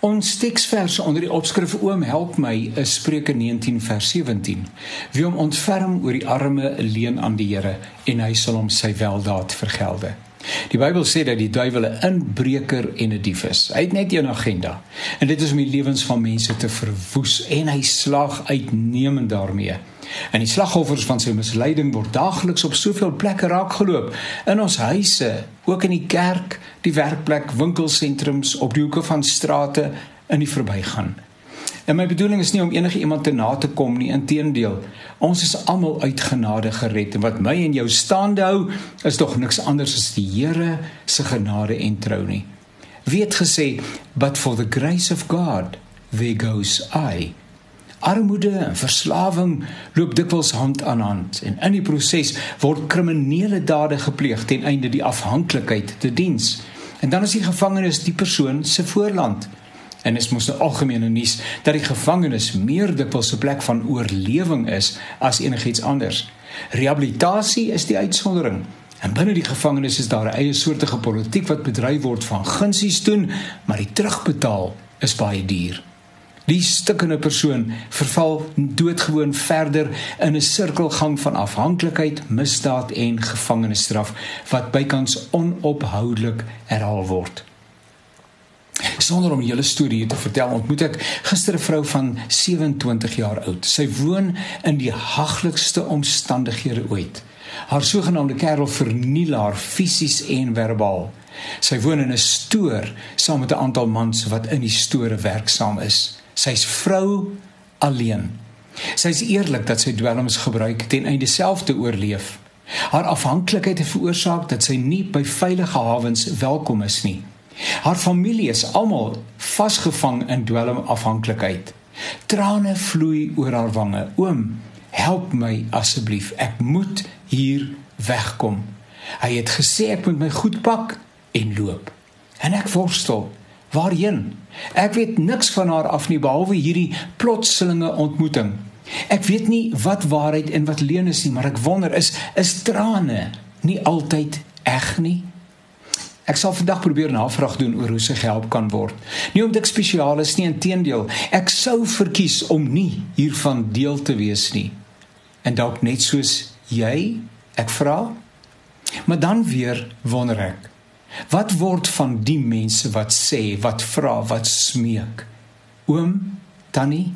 Ons teksvers onder die opskrif Oom help my is Spreuke 19 vers 17. Wie hom ontferm oor die arme leen aan die Here en hy sal hom sy weldaad vergelde. Die Bybel sê dat die duiwel 'n inbreker en 'n dief is. Hy het net een agenda en dit is om die lewens van mense te verwoes en hy slag uitnemend daarmee. En die slagoffers van sy misleiding word daagliks op soveel plekke raakgeloop in ons huise, ook in die kerk, die werkplek, winkelsentrums, op die hoeke van strate in die verbygaan. En my bedoeling is nie om enige iemand te na te kom nie, inteendeel. Ons is almal uit genade gered en wat my en jou staande hou, is tog niks anders as die Here se genade en trou nie. Wie het gesê, "But for the grace of God, there goes I." Armoede en verslawing loop dikwels hand aan hand en in die proses word kriminele dade gepleeg ten einde die afhanklikheid te diens. En dan is die gevangenis die persoon se voorland. En dit mos nou algemene nuus dat die gevangenis meer dikwels 'n plek van oorlewing is as enigiets anders. Rehabilitasie is die uitsondering. En binne die gevangenis is daar 'n eie soortige politiek wat bedryf word van gunsies doen, maar die terugbetaal is baie duur. Die stikkende persoon verval doodgewoon verder in 'n sirkelgang van afhanklikheid, misdaad en gevangenisstraf wat bykans onophoudelik herhaal word. Sonder om julle storie te vertel, ontmoet ek gister 'n vrou van 27 jaar oud. Sy woon in die haglikste omstandighede ooit. Haar sogenaamde kerel verniel haar fisies en verbaal. Sy woon in 'n stoor saam met 'n aantal mans wat in die store werksaam is. Sy's vrou alleen. Sy's eerlik dat sy dwelms gebruik ten einde self te oorleef. Haar afhanklikheid het veroorsaak dat sy nie by veilige hawens welkom is nie. Haar familie is almal vasgevang in dwelmafhanklikheid. Trane vloei oor haar wange. Oom, help my asseblief. Ek moet hier wegkom. Hy het gesê ek moet my goed pak en loop. En ek worstel. Waarheen? Ek weet niks van haar af nie behalwe hierdie plotselinge ontmoeting. Ek weet nie wat waarheid en wat leuen is nie, maar ek wonder is is trane nie altyd eg nie? Ek sal vandag probeer navraag doen oor hoe sy gehelp kan word. Nie omdat ek spesiaal is nie, inteendeel, ek sou verkies om nie hiervan deel te wees nie. En dalk net soos jy, ek vra. Maar dan weer wonder ek, Wat word van die mense wat sê, wat vra, wat smeek? Oom, tannie,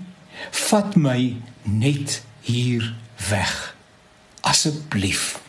vat my net hier weg. Asseblief.